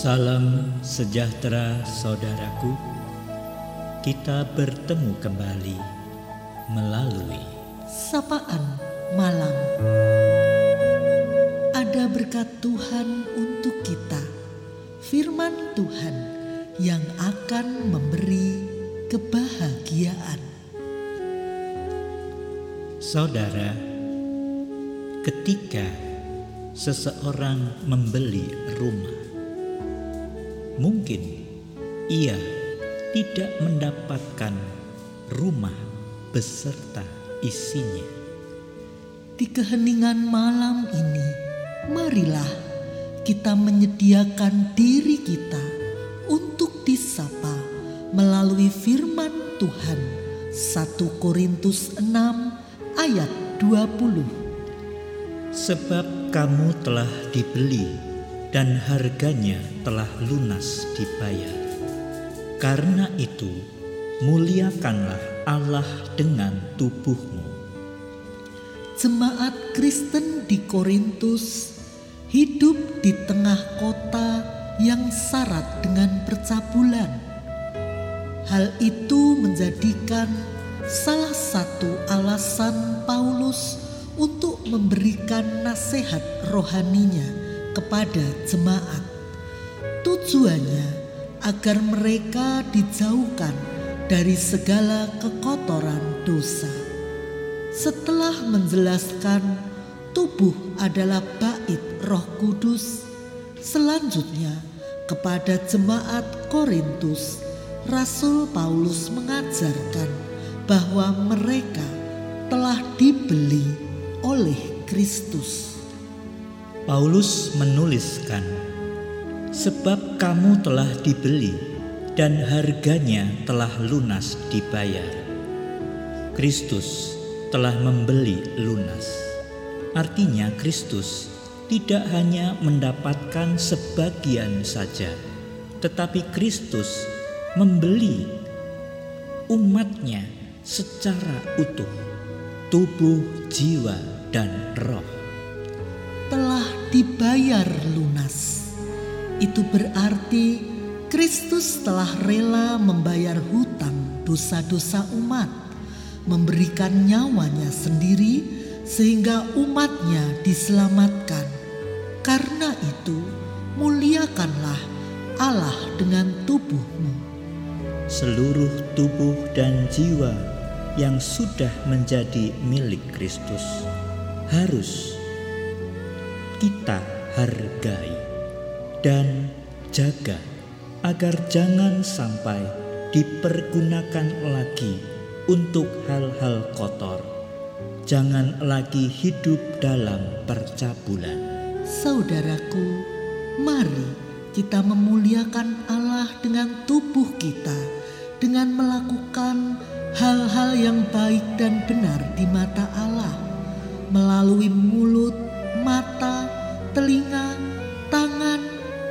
Salam sejahtera saudaraku. Kita bertemu kembali melalui Sapaan malam. Ada berkat Tuhan untuk kita. Firman Tuhan yang akan memberi kebahagiaan. saudara. Ketika seseorang membeli rumah, mungkin ia tidak mendapatkan rumah beserta isinya. Di keheningan malam ini, marilah kita menyediakan diri kita untuk disapa melalui firman Tuhan 1 Korintus 6 ayat 20. Sebab kamu telah dibeli dan harganya telah lunas dibayar. Karena itu, muliakanlah Allah dengan tubuhmu. Jemaat Kristen di Korintus hidup di tengah kota yang syarat dengan percabulan. Hal itu menjadikan salah satu alasan Paulus untuk memberikan nasihat rohaninya kepada jemaat. Tujuannya agar mereka dijauhkan dari segala kekotoran dosa. Setelah menjelaskan tubuh adalah bait Roh Kudus, selanjutnya kepada jemaat Korintus, Rasul Paulus mengajarkan bahwa mereka telah dibeli oleh Kristus. Paulus menuliskan, "Sebab kamu telah dibeli, dan harganya telah lunas dibayar." Kristus telah membeli lunas. Artinya, Kristus tidak hanya mendapatkan sebagian saja, tetapi Kristus membeli umatnya secara utuh, tubuh, jiwa, dan roh. Dibayar lunas. Itu berarti Kristus telah rela membayar hutang dosa-dosa umat, memberikan nyawanya sendiri sehingga umatnya diselamatkan. Karena itu, muliakanlah Allah dengan tubuhmu. Seluruh tubuh dan jiwa yang sudah menjadi milik Kristus harus kita hargai dan jaga agar jangan sampai dipergunakan lagi untuk hal-hal kotor. Jangan lagi hidup dalam percabulan. Saudaraku, mari kita memuliakan Allah dengan tubuh kita, dengan melakukan hal-hal yang baik dan benar di mata Allah melalui mulut, telinga, tangan,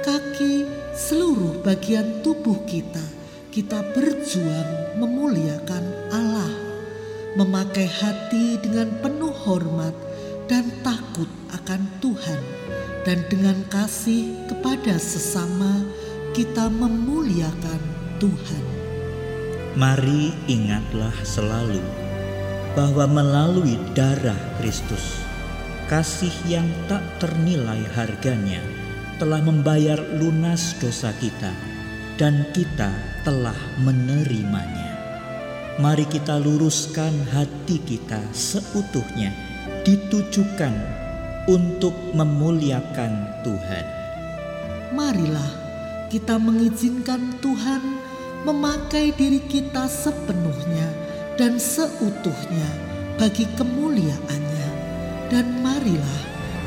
kaki, seluruh bagian tubuh kita. Kita berjuang memuliakan Allah, memakai hati dengan penuh hormat dan takut akan Tuhan, dan dengan kasih kepada sesama kita memuliakan Tuhan. Mari ingatlah selalu bahwa melalui darah Kristus, kasih yang tak ternilai harganya telah membayar lunas dosa kita, dan kita telah menerimanya. Mari kita luruskan hati kita seutuhnya, ditujukan untuk memuliakan Tuhan. Marilah kita mengizinkan Tuhan memakai diri kita sepenuhnya dan seutuhnya bagi kemuliaannya. Dan marilah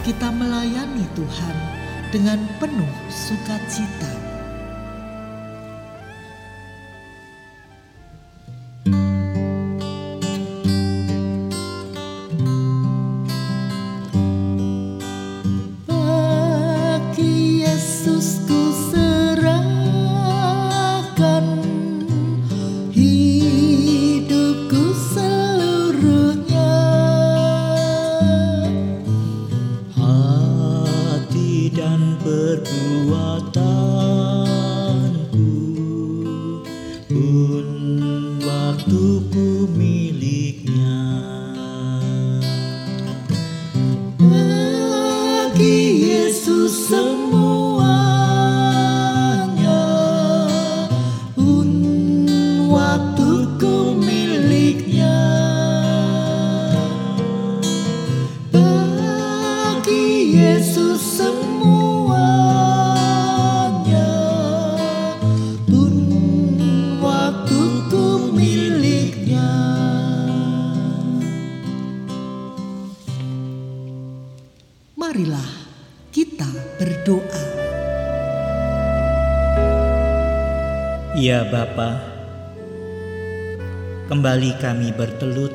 kita melayani Tuhan dengan penuh sukacita. perbuatanku. Pun waktuku miliknya. Bagi Yesus semuanya pun waktuku miliknya. Bagi Yesus semuanya kita berdoa. Ya Bapa, kembali kami bertelut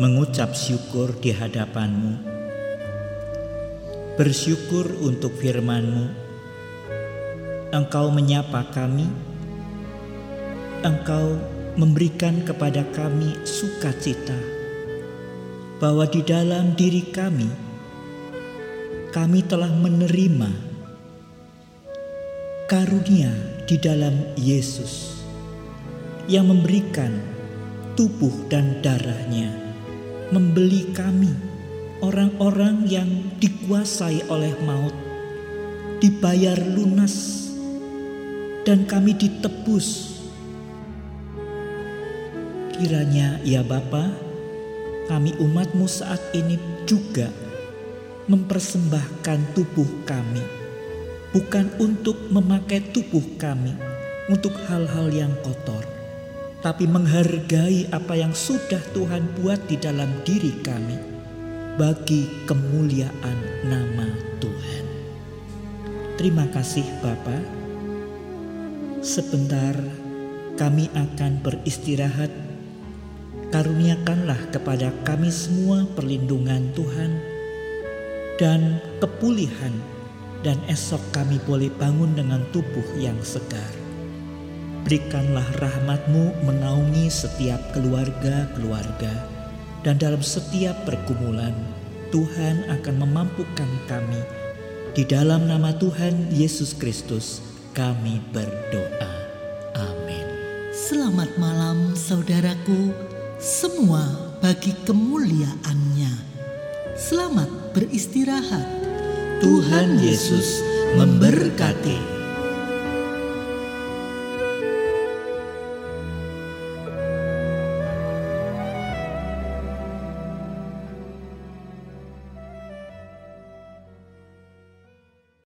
mengucap syukur di hadapanmu. Bersyukur untuk firmanmu. Engkau menyapa kami. Engkau memberikan kepada kami sukacita bahwa di dalam diri kami kami telah menerima karunia di dalam Yesus yang memberikan tubuh dan darahnya membeli kami orang-orang yang dikuasai oleh maut dibayar lunas dan kami ditebus. Kiranya ya Bapa kami umatmu saat ini juga mempersembahkan tubuh kami bukan untuk memakai tubuh kami untuk hal-hal yang kotor, tapi menghargai apa yang sudah Tuhan buat di dalam diri kami bagi kemuliaan nama Tuhan. Terima kasih Bapa. Sebentar kami akan beristirahat. Karuniakanlah kepada kami semua perlindungan Tuhan dan kepulihan dan esok kami boleh bangun dengan tubuh yang segar. Berikanlah rahmatmu menaungi setiap keluarga-keluarga dan dalam setiap pergumulan Tuhan akan memampukan kami. Di dalam nama Tuhan Yesus Kristus kami berdoa. Amin. Selamat malam saudaraku, semua bagi kemuliaannya. Selamat beristirahat. Tuhan Yesus memberkati.